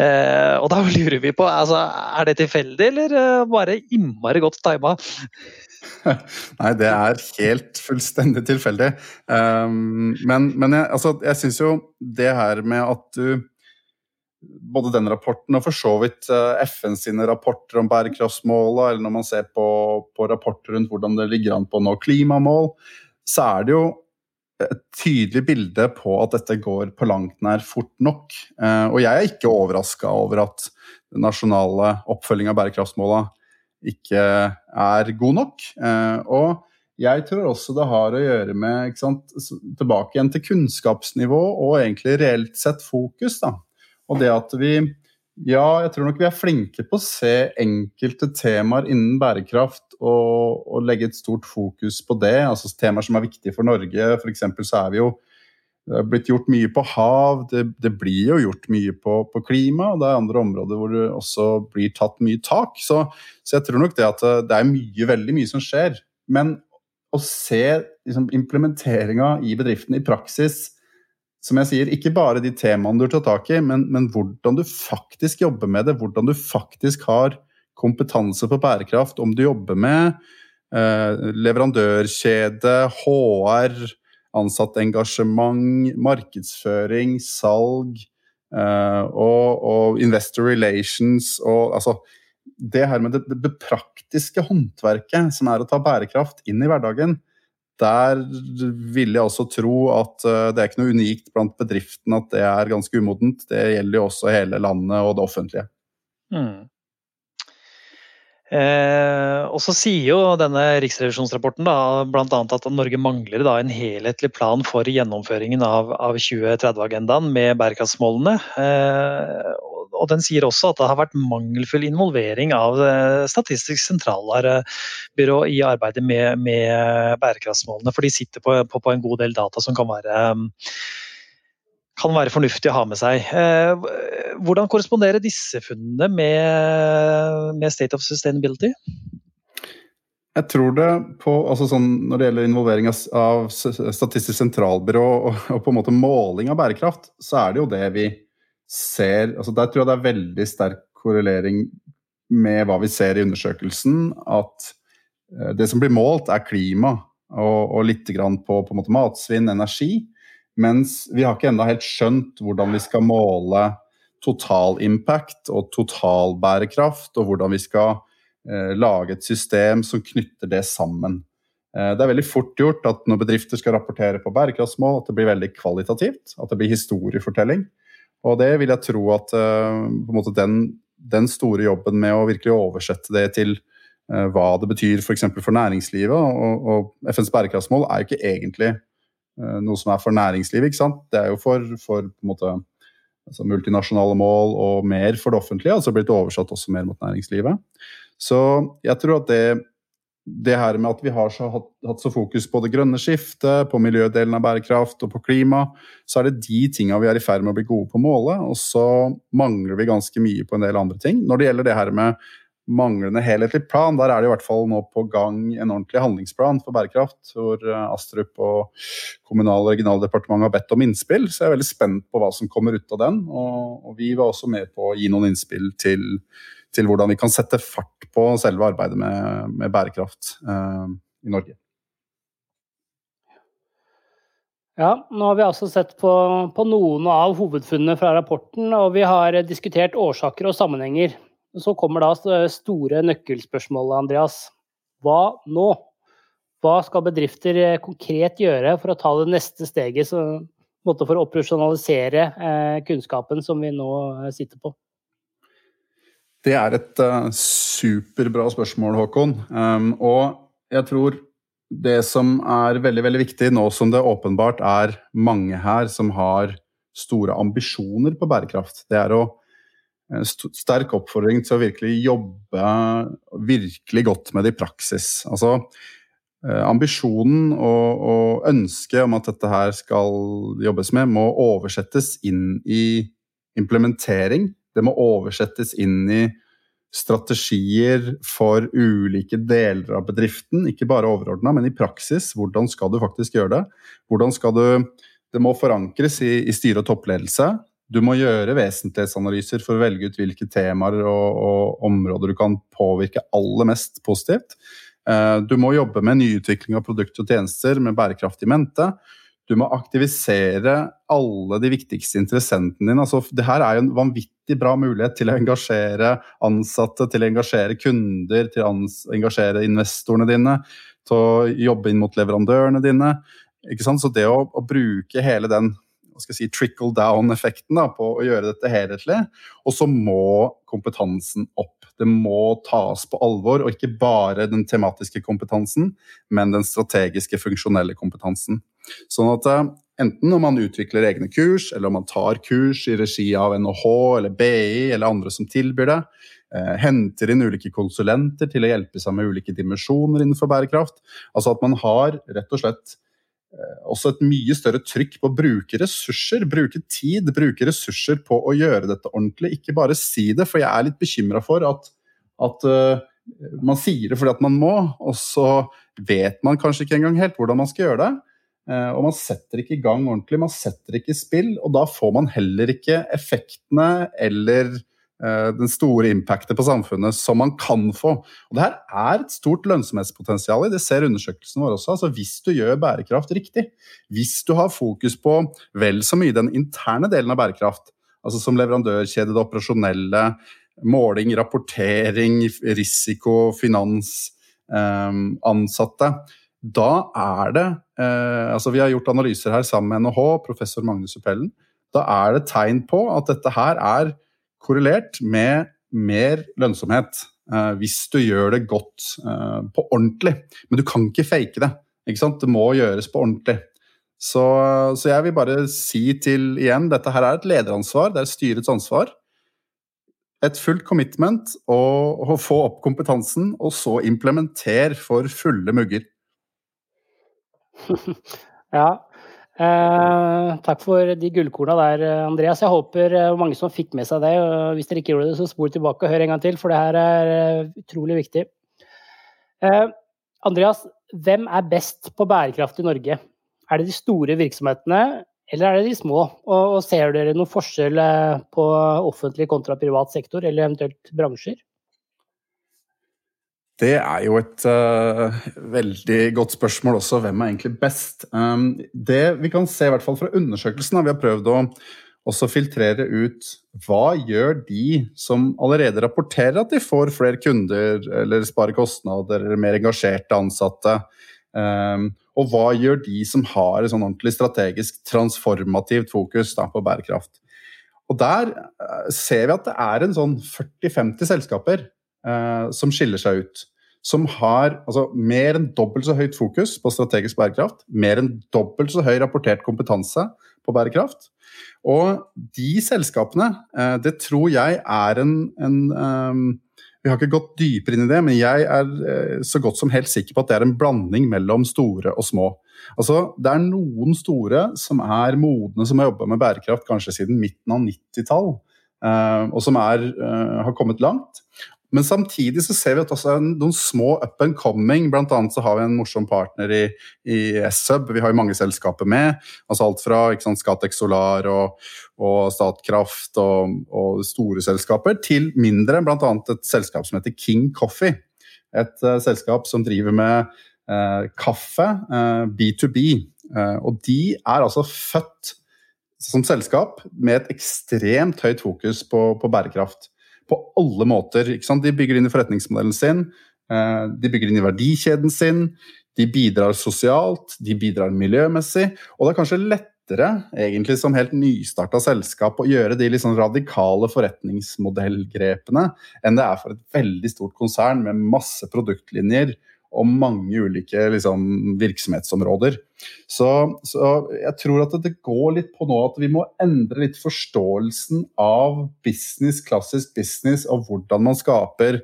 Eh, og da lurer vi på, altså, er det tilfeldig, eller eh, bare innmari godt tima? Nei, det er helt fullstendig tilfeldig. Um, men, men jeg, altså, jeg syns jo det her med at du både den rapporten og for så vidt eh, FN sine rapporter om bærekraftsmåla, eller når man ser på, på, rapporter rundt hvordan det ligger an på å nå klimamål, så er det jo et tydelig bilde på at dette går på langt nær fort nok. Eh, og jeg er ikke overraska over at den nasjonale oppfølginga av bærekraftsmåla ikke er god nok. Eh, og jeg tror også det har å gjøre med sant, tilbake igjen til kunnskapsnivå og egentlig reelt sett fokus. da og det at vi Ja, jeg tror nok vi er flinke på å se enkelte temaer innen bærekraft og, og legge et stort fokus på det. Altså temaer som er viktige for Norge. F.eks. så er vi jo det er blitt gjort mye på hav, det, det blir jo gjort mye på, på, klima. Og det er andre områder hvor det også blir tatt mye tak. Så, så jeg tror nok det at det er mye, veldig mye som skjer. Men å se liksom, implementeringa i bedriften i praksis som jeg sier, ikke bare de temaene du tar tak i, men, men, hvordan du faktisk jobber med det. Hvordan du faktisk har kompetanse på bærekraft. Om du jobber med eh, leverandørkjede, HR, ansattengasjement, markedsføring, salg eh, og, og, investor relations og altså Det her med det, det praktiske håndverket som er å ta bærekraft inn i hverdagen der vil jeg også tro at eh, det er ikke noe unikt blant bedriftene at det er ganske umodent. Det gjelder jo også hele landet og det offentlige. Mm. Eh, og så sier jo denne riksrevisjonsrapporten da, bl.a. at Norge mangler da, en helhetlig plan for gjennomføringen av, av 2030-agendaen med bærekraftsmålene. Eh, og den sier også at det har vært mangelfull involvering av eh, Statistisk sentralbyrå i arbeidet med, med bærekraftsmålene, for de sitter på, på, på, en god del data som kan være kan være fornuftig å ha med seg. Eh, hvordan korresponderer disse funnene med, med State of Sustainability? Jeg tror det på, altså sånn, Når det gjelder involvering av Statistisk sentralbyrå og, og, på en måte måling av bærekraft, så er det jo det vi ser altså Der tror jeg det er veldig sterk korrelering med hva vi ser i undersøkelsen. At eh, det som blir målt, er klima og, og litt på, på matsvinn, energi. Mens vi har ikke ennå helt skjønt hvordan vi skal måle total impact og total bærekraft, og hvordan vi skal eh, lage et system som knytter det sammen. Eh, det er veldig fort gjort at når bedrifter skal rapportere på bærekraftsmål, at det blir veldig kvalitativt. At det blir historiefortelling. Og det vil jeg tro at måte, den, den, store jobben med å virkelig oversette det til eh, hva det betyr f.eks. For, for næringslivet, og, og FNs bærekraftsmål er jo ikke egentlig Eh, noe som er for næringslivet. Det er jo for, for måte, altså multinasjonale mål og mer for det offentlige, altså blitt oversatt også mer mot næringslivet. Så jeg tror at det, det her med at vi har så, hatt, hatt, så fokus på det grønne skiftet, på miljødelen av bærekraft og på klima, så er det de tinga vi er i ferd med å bli gode på å måle. Og så mangler vi ganske mye på en del andre ting. Når det gjelder det her med manglende helhetlig plan. Der er det i hvert fall nå på gang en ordentlig handlingsplan for bærekraft, hvor eh, Astrup og Kommunal- og regionaldepartementet har bedt om innspill. Så jeg er veldig spent på hva som kommer ut av den. Og, og vi var også med på å gi noen innspill til, til hvordan vi kan sette fart på selve arbeidet med, med bærekraft eh, i Norge. Ja, nå har vi altså sett på, på noen av hovedfunnene fra rapporten, og vi har diskutert årsaker og sammenhenger. Så kommer da store nøkkelspørsmålet, Andreas. Hva nå? Hva skal bedrifter eh, konkret gjøre for å ta det neste steget for å operasjonalisere eh, kunnskapen som vi nå eh, sitter på? Det er et uh, superbra spørsmål, Håkon. Um, og jeg tror det som er veldig veldig viktig, nå som det åpenbart er mange her som har store ambisjoner på bærekraft, det er å en sterk oppfordring til å virkelig jobbe virkelig godt med det i praksis. Altså, eh, ambisjonen og, og ønsket om at dette her skal jobbes med, må oversettes inn i implementering. Det må oversettes inn i strategier for ulike deler av bedriften. Ikke bare overordna, men i praksis. Hvordan skal du faktisk gjøre det? Hvordan skal du Det må forankres i, i styre og toppledelse. Du må gjøre vesentlighetsanalyser for å velge ut hvilke temaer og, og områder du kan påvirke aller mest positivt. Eh, du må jobbe med nyutvikling av produkter og tjenester med bærekraftig mente. Du må aktivisere alle de viktigste interessentene dine. Altså, det her er jo en vanvittig bra mulighet til å engasjere ansatte, til å engasjere kunder, til å engasjere investorene dine, til å jobbe inn mot leverandørene dine. Så det å, å bruke hele den si, trickle down-effekten på å gjøre dette helhetlig. Og så må kompetansen opp. Det må tas på alvor, og ikke bare den tematiske kompetansen, men den strategiske, funksjonelle kompetansen. Sånn at eh, enten når man utvikler egne kurs, eller om man tar kurs i regi av NHH eller BI eller andre som tilbyr det, eh, henter inn ulike konsulenter til å hjelpe seg med ulike dimensjoner innenfor bærekraft. Altså at man har rett og slett Eh, også et mye større trykk på å bruke ressurser, bruke tid, bruke ressurser på å gjøre dette ordentlig. Ikke bare si det, for jeg er litt bekymra for at, at uh, man sier det fordi at man må, og så vet man kanskje ikke engang helt hvordan man skal gjøre det. Uh, og man setter ikke i gang ordentlig, man setter ikke i spill, og da får man heller ikke effektene eller Eh, den store impactet på samfunnet som man kan få. Og det her er et stort lønnsomhetspotensial i, det ser undersøkelsen vår også. altså Hvis du gjør bærekraft riktig, hvis du har fokus på vel så mye den interne delen av bærekraft, altså som leverandørkjede, det operasjonelle, måling, rapportering, risiko, finans, eh, ansatte, da er det eh, altså Vi har gjort analyser her sammen med NHH, professor Magnus Uppellen. Da er det tegn på at dette her er korrelert med mer lønnsomhet. uh, hvis du gjør det godt uh, på ordentlig. Men du kan ikke fake det. Ikke sant? Det må gjøres på ordentlig. Så, så, jeg vil bare si til igjen, dette her er et lederansvar, det er styrets ansvar. Et fullt commitment og, og få opp kompetansen, og så implementer for fulle mugger. ja, Eh, takk for de gullkorna der, Andreas. Jeg håper eh, mange som fikk med seg det. Hvis dere ikke gjorde det, så spol tilbake og hør en gang til, for det her er eh, utrolig viktig. Eh, Andreas, hvem er best på bærekraft i Norge? Er det de store virksomhetene, eller er det de små? Og, og ser dere noen forskjell eh, på offentlig kontra privat sektor, eller eventuelt bransjer? Det er jo et uh, veldig godt spørsmål også. Hvem er egentlig best? Um, det vi kan se, i hvert fall fra undersøkelsen, vi har prøvd å også filtrere ut hva gjør de som allerede rapporterer at de får flere kunder eller sparer kostnader eller mer engasjerte ansatte. Um, og hva gjør de som har et sånn ordentlig strategisk transformativt fokus da, på bærekraft. Og Der uh, ser vi at det er en sånn 40-50 selskaper uh, som skiller seg ut som har altså, mer enn dobbelt så høyt fokus på strategisk bærekraft, mer enn dobbelt så høy rapportert kompetanse på bærekraft. Og de selskapene, eh, det tror jeg er en, en um, Vi har ikke gått dypere inn i det, men jeg er eh, så godt som helt sikker på at det er en blanding mellom store og små. Altså, Det er noen store som er modne, som har jobba med bærekraft kanskje siden midten av 90-tall. Uh, og som er, har kommet langt. Men samtidig så ser vi at også noen små up and coming. Blant annet så har vi en morsom partner i, i S-Sub. Vi har jo mange selskaper med. altså Alt fra sant, Scatec Solar og, og Statkraft og, og, store selskaper, til mindre. Blant annet et selskap som heter King Coffee. Et uh, selskap som driver med uh, kaffe, uh, B2B. og de er altså født som selskap med et ekstremt høyt fokus på, på bærekraft på alle måter. De bygger inn i forretningsmodellen sin, eh, de bygger inn i verdikjeden sin, de bidrar sosialt, de bidrar miljømessig. Og det er kanskje lettere egentlig som helt nystarta selskap å gjøre de liksom radikale forretningsmodellgrepene enn det er for et veldig stort konsern med masse produktlinjer og mange ulike liksom, virksomhetsområder. Så, så, jeg tror at det går litt på nå at vi må endre litt forståelsen av business, klassisk business, og hvordan man skaper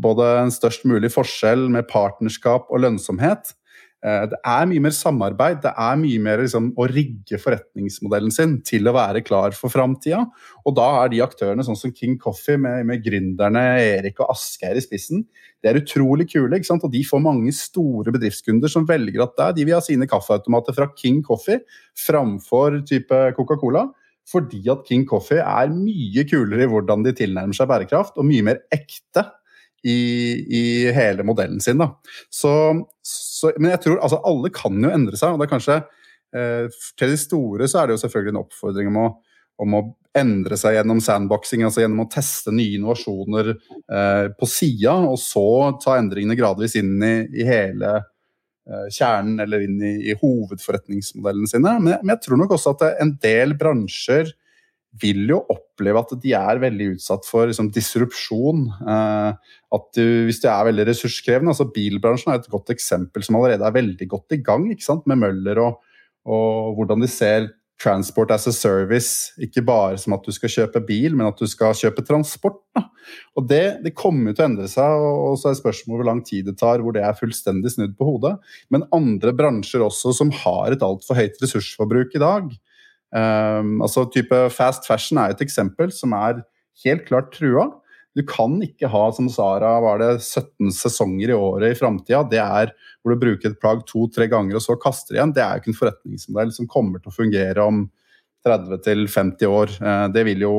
både en størst mulig forskjell med partnerskap og lønnsomhet. Eh, det er mye mer samarbeid, det er mye mer liksom, å rigge forretningsmodellen sin til å være klar for framtida. Og da er de aktørene sånn som King Coffee med, med gründerne Erik og Asgeir i spissen, det er utrolig kule. ikke sant? Og de får mange store bedriftskunder som velger at det er de vil ha sine kaffeautomater fra King Coffee framfor type Coca-Cola. Fordi at King Coffee er mye kulere i hvordan de tilnærmer seg bærekraft, og mye mer ekte i, i hele modellen sin. Da. Så, så, men jeg tror altså, alle kan jo endre seg. og det er kanskje eh, Til de store så er det jo selvfølgelig en oppfordring om å, om å endre seg gjennom sandboxing, altså gjennom å teste nye innovasjoner eh, på sida, og så ta endringene gradvis inn i, i hele eh, kjernen eller inn i, i hovedforretningsmodellene sine. Men, men, jeg tror nok også at en del bransjer vil jo oppleve at de er veldig utsatt for liksom, disrupsjon. Eh, at du, hvis det er veldig ressurskrevende, altså Bilbransjen er et godt eksempel som allerede er veldig godt i gang med Møller og, og hvordan de ser transport as a service. Ikke bare som at du skal kjøpe bil, men at du skal kjøpe transport. Da. Og det, det kommer til å endre seg, og så er spørsmålet hvor lang tid det tar, hvor det er fullstendig snudd på hodet. Men andre bransjer også som har et altfor høyt ressursforbruk i dag, Um, altså type Fast fashion er et eksempel som er helt klart trua. Du kan ikke ha, som Sara var det, 17 sesonger i året i framtida. Det er hvor du bruker et plagg to-tre ganger og så kaster igjen. Det er jo ikke en forretningsmodell som kommer til å fungere om 30-50 år. Uh, det vil jo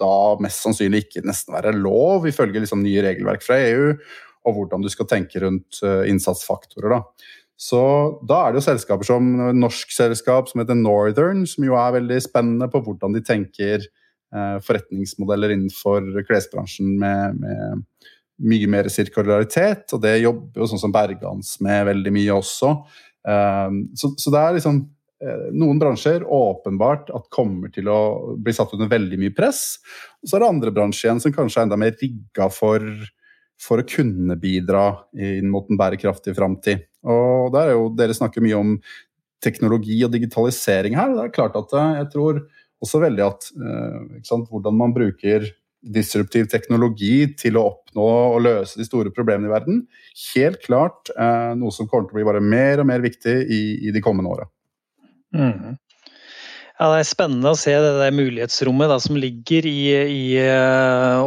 da mest sannsynlig ikke nesten være lov, ifølge liksom nye regelverk fra EU, og hvordan du skal tenke rundt uh, innsatsfaktorer. da. Så da er det jo selskaper som et norsk selskap som heter Northern, som jo er veldig spennende på hvordan de tenker eh, forretningsmodeller innenfor klesbransjen med, med, mye mer sirkularitet. Og det jobber jo sånn som Bergans med veldig mye også. Um, så, så, det er liksom eh, noen bransjer åpenbart at kommer til å bli satt under veldig mye press. Og så er det andre bransjer igjen som kanskje er enda mer rigga for, for å kunne bidra inn mot en bærekraftig framtid. Og der er jo, Dere snakker mye om teknologi og digitalisering her. Det er klart at eh, jeg tror også veldig at sant, hvordan man bruker disruptiv teknologi til å oppnå og løse de store problemene i verden. Helt klart eh, noe som kommer til å bli bare mer og mer viktig i, i de kommende åra. Mm. Ja, Det er spennende å se det mulighetsrommet da, som ligger i, i uh,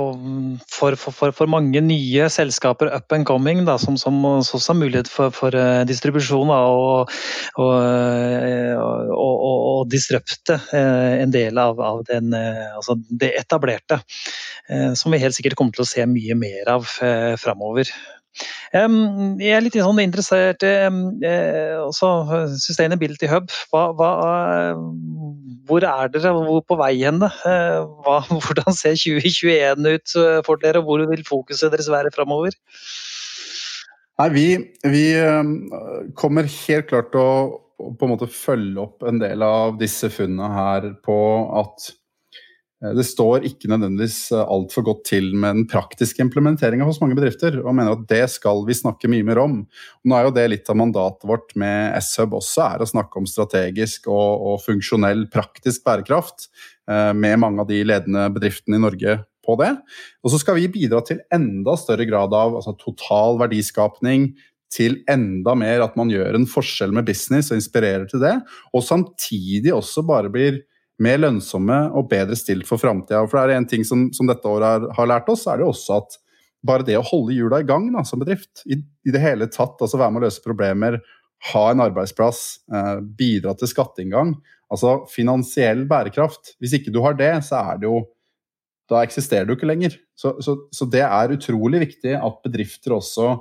for, for, for, mange nye selskaper up and coming, da, som, som også har mulighet for, for uh, distribusjon da, og, og, uh, og, og, disrupte en del av, av den, altså det etablerte. som vi helt sikkert kommer til å se mye mer av framover. Jeg er litt sånn interessert i også Sustainability Hub. Hva, hva, hvor er dere, hvor på vei hen? Eh, hvordan ser 2021 ut eh, for dere, og hvor vil fokuset deres være framover? Nei, vi, vi, kommer helt klart til å på en måte følge opp en del av disse funnene her på at Eh, det står ikke nødvendigvis eh, altfor godt til med den praktiske implementeringa hos mange bedrifter, og mener at det skal vi snakke mye mer om. Nå er jo det litt av mandatet vårt med S-Hub også, er å snakke om strategisk og, og funksjonell praktisk bærekraft eh, med mange av de ledende bedriftene i Norge på det. Og så skal vi bidra til enda større grad av altså, total verdiskapning, til enda mer at man gjør en forskjell med business og inspirerer til det, og samtidig også bare blir mer lønnsomme og bedre stilt for framtida. For det er en ting som, som dette året har, har, lært oss, er det også at bare det å holde hjula i gang da, som bedrift, i, i, det hele tatt, altså være med å løse problemer, ha en arbeidsplass, eh, bidra til skatteinngang, altså finansiell bærekraft Hvis ikke du har det, så er det jo Da eksisterer du ikke lenger. Så, så, så det er utrolig viktig at bedrifter også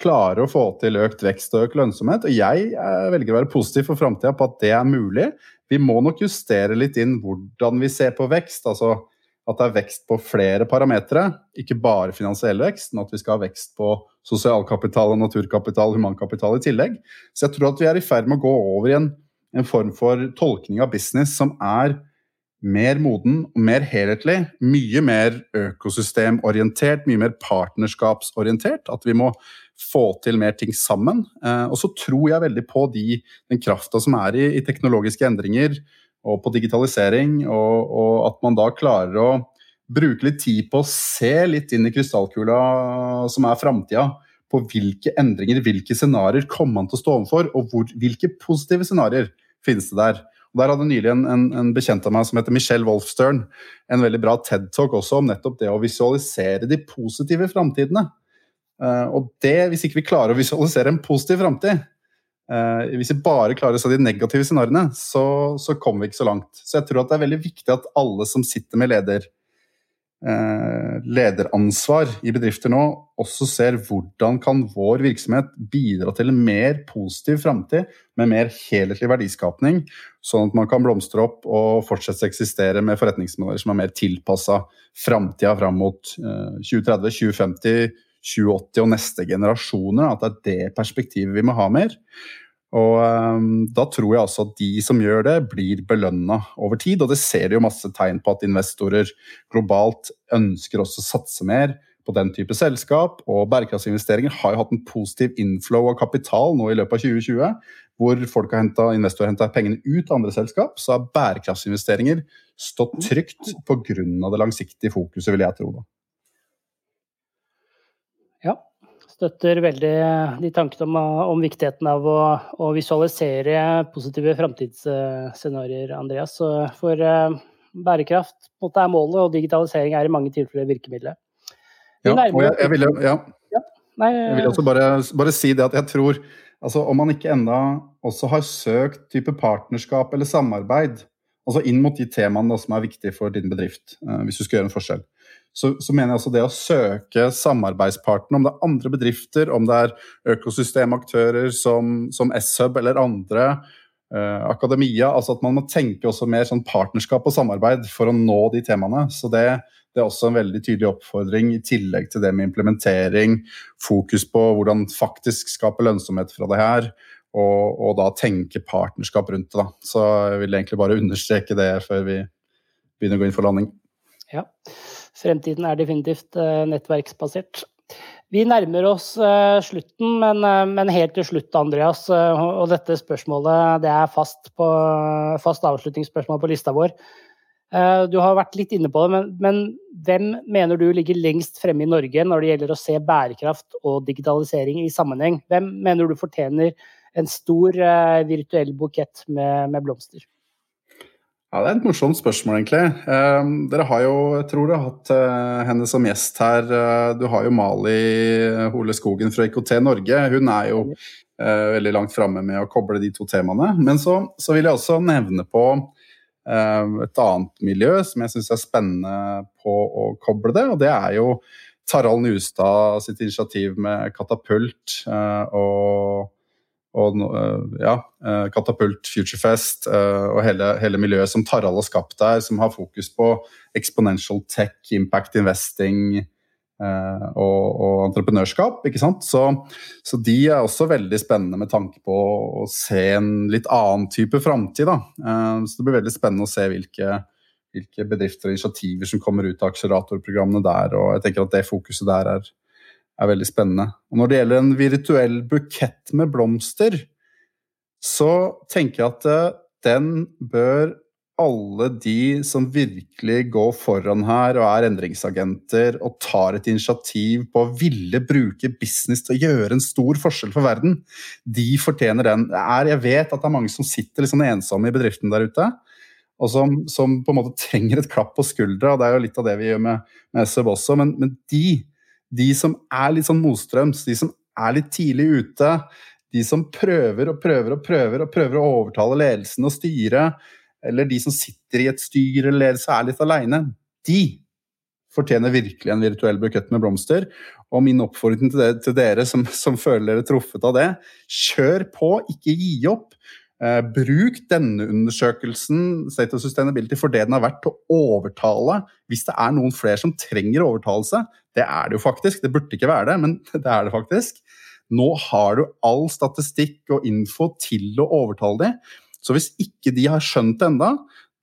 klarer å få til økt vekst og økt lønnsomhet. Og jeg eh, velger å være positiv for framtida på at det er mulig. Vi må nok justere litt inn hvordan vi ser på vekst. altså at det er vekst på flere parametere, ikke bare finansiell vekst, men at vi skal ha vekst på sosialkapital, og naturkapital humankapital i tillegg. Så jeg tror at vi er i ferd med å gå over i en, en form for tolkning av business som er mer moden og mer helhetlig. Mye mer økosystemorientert, mye mer partnerskapsorientert. At vi må få til mer ting sammen. Eh, og så tror jeg veldig på de, den krafta som er i, i, teknologiske endringer og på digitalisering, og, og, at man da klarer å bruke litt tid på å se litt inn i krystallkula som er framtida. På hvilke endringer, hvilke scenarioer kommer man til å stå overfor, og hvor, hvilke positive scenarioer finnes det der. Og Der hadde nylig en, en, en, bekjent av meg som heter Michelle Wolfstern, en veldig bra TED-talk også om nettopp det å visualisere de positive framtidene. Uh, og det, hvis ikke vi klarer å visualisere en positiv framtid, uh, hvis vi bare klarer å se de negative scenarioene, så, så, kommer vi ikke så langt. Så jeg tror at det er veldig viktig at alle som sitter med leder, Eh, lederansvar i bedrifter nå også ser hvordan kan vår virksomhet bidra til en mer positiv framtid med mer helhetlig verdiskapning, sånn at man kan blomstre opp og fortsette å eksistere med forretningsmodeller som er mer tilpassa framtida fram mot 2030, 2050, 2080 og neste generasjoner. At det er det perspektivet vi må ha mer. Og um, Da tror jeg altså at de som gjør det, blir belønna over tid. Og det ser jo masse tegn på at investorer globalt ønsker også å satse mer på den type selskap. Og bærekraftsinvesteringer har jo hatt en positiv inflow av kapital nå i løpet av 2020. Hvor folk har hentet, investorer har henta pengene ut av andre selskap. Så har bærekraftsinvesteringer stått trygt pga. det langsiktige fokuset, vil jeg tro. da. Støtter veldig de tankene om, om viktigheten av å, å, visualisere positive framtidsscenarioer, Andreas. For uh, bærekraft er målet, og digitalisering er i mange tilfeller virkemidlet. Ja, og jeg, jeg, ville, ja. Ja, jeg vil også bare, bare, si det at jeg tror altså Om man ikke enda også har søkt type partnerskap eller samarbeid altså inn mot de temaene som er viktige for din bedrift, hvis du skal gjøre en forskjell, så, så, mener jeg altså det å søke samarbeidspartnere, om det er andre bedrifter, om det er økosystemaktører som, som S-Hub eller andre, eh, akademia, altså at man må tenke også mer sånn partnerskap og samarbeid for å nå de temaene. Så det, det er også en veldig tydelig oppfordring, i tillegg til det med implementering, fokus på hvordan faktisk skape lønnsomhet fra det her, og, og, da tenke partnerskap rundt det. Da. Så jeg vil egentlig bare understreke det før vi begynner å gå inn for landing. Ja, fremtiden er definitivt nettverksbasert. Vi nærmer oss uh, slutten, men, uh, men, helt til slutt, Andreas. Og dette spørsmålet det er fast, på, fast avslutningsspørsmål på lista vår. Du har vært litt inne på det, men, men, hvem mener du ligger lengst fremme i Norge når det gjelder å se bærekraft og digitalisering i sammenheng? Hvem mener du fortjener en stor virtuell bukett med, med blomster? Ja, Det er et morsomt spørsmål, egentlig. Eh, dere har jo, jeg tror dere hatt eh, henne som gjest her. Uh, du har jo Mali Hole Skogen fra IKT Norge. Hun er jo eh, veldig langt framme med å koble de to temaene. Men så, så vil jeg også nevne på eh, et annet miljø som jeg syns er spennende på å koble det, og det er jo Tarald Nustad sitt initiativ med Katapult og og eh, ja, eh, Katapult, Futurefest eh, og hele, hele, miljøet som Tarald har skapt der, som har fokus på exponential tech, impact investing og, og entreprenørskap. ikke sant? Så, så, de er også veldig spennende med tanke på å se en litt annen type framtid. Så det blir veldig spennende å se hvilke, hvilke bedrifter og initiativer som kommer ut av akseleratorprogrammene der. og jeg tenker at det fokuset der er, er veldig spennende. Og når det gjelder en virtuell bukett med blomster, så tenker jeg at eh, den bør alle de som virkelig går foran her og er endringsagenter og tar et initiativ på å ville bruke business til å gjøre en stor forskjell for verden, de fortjener den. jeg vet at det er mange som sitter sånn ensomme i bedriften der ute, og som, som, på en måte trenger et klapp på skuldra. og Det er jo litt av det vi gjør med, med SV også, men, men de de som er litt sånn motstrøms, de som er litt tidlig ute, de som prøver og prøver og prøver og prøver å overtale ledelsen og styret, eller de som sitter i et styre eller ledelse og er litt aleine, de fortjener virkelig en virtuell bukett med blomster. Og min oppfordring til dere, til dere som, som, føler dere truffet av det, kjør på, ikke gi opp. Eh, bruk denne undersøkelsen State of Sustainability for det den har vært, til å overtale hvis det er noen flere som trenger overtalelse. Det er det jo faktisk. Det burde ikke være det, men det er det faktisk. Nå har du all statistikk og info til å overtale dem. Så hvis ikke de har skjønt det enda,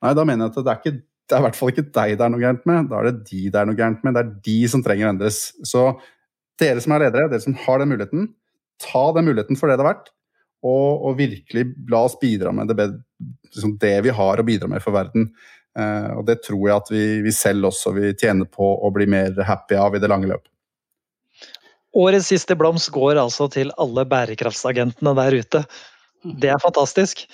nei, da mener jeg at det er, ikke, det er i hvert fall ikke deg det er noe gærent med. Da er det de det er noe gærent med. Det er de som trenger å endres. Så dere som er ledere, dere som har den muligheten, ta den muligheten for det det er verdt. Og, og virkelig la oss bidra med det, liksom det vi har å bidra med for verden. Eh, og det tror jeg at vi, vi, selv også vil tjene på å bli mer happy av i det lange løp. Årets siste blomst går altså til alle bærekraftsagentene der ute. Det er fantastisk.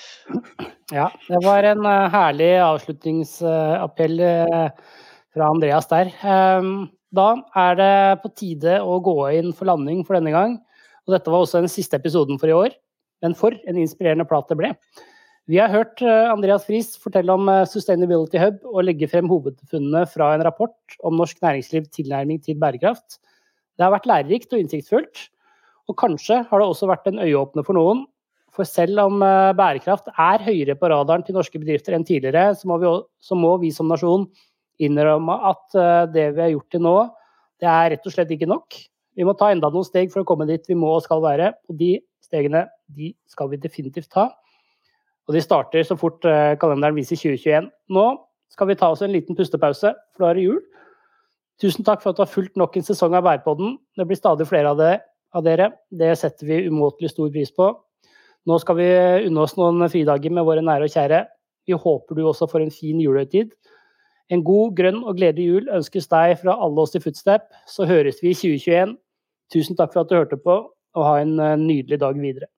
Ja, det var en uh, herlig avslutningsappell uh, fra Andreas der. Um, da er det på tide å gå inn for landing for denne gang. Og dette var også den siste episoden for i år. Men for en inspirerende plat det ble. Vi har hørt eh, Andreas Friis fortelle om eh, Sustainability Hub og legge frem hovedfunnene fra en rapport om norsk næringsliv tilnærming til bærekraft. Det har vært lærerikt og innsiktsfullt, og kanskje har det også vært en øyeåpner for noen. For selv om eh, bærekraft er høyere på radaren til norske bedrifter enn tidligere, så må vi, så må vi som nasjon innrømme at det vi har gjort til nå, det er rett og slett ikke nok. Vi må ta enda noen steg for å komme dit vi må og skal være, og de stegene de skal vi definitivt ta. Og de starter så fort eh, kalenderen viser 2021. Nå skal vi ta oss en liten pustepause, for da er det jul. Tusen takk for at du har fulgt nok en sesong av Bærpodden. Det blir stadig flere av, det, av dere. Det setter vi umåtelig stor pris på. Nå skal vi unne oss noen fridager med våre nære og kjære. Vi håper du også får en fin julehøytid. En god, grønn og gledelig jul ønskes deg fra alle oss i Footstep. Så høres vi i 2021. Tusen takk for at du hørte på, og ha en eh, nydelig dag videre.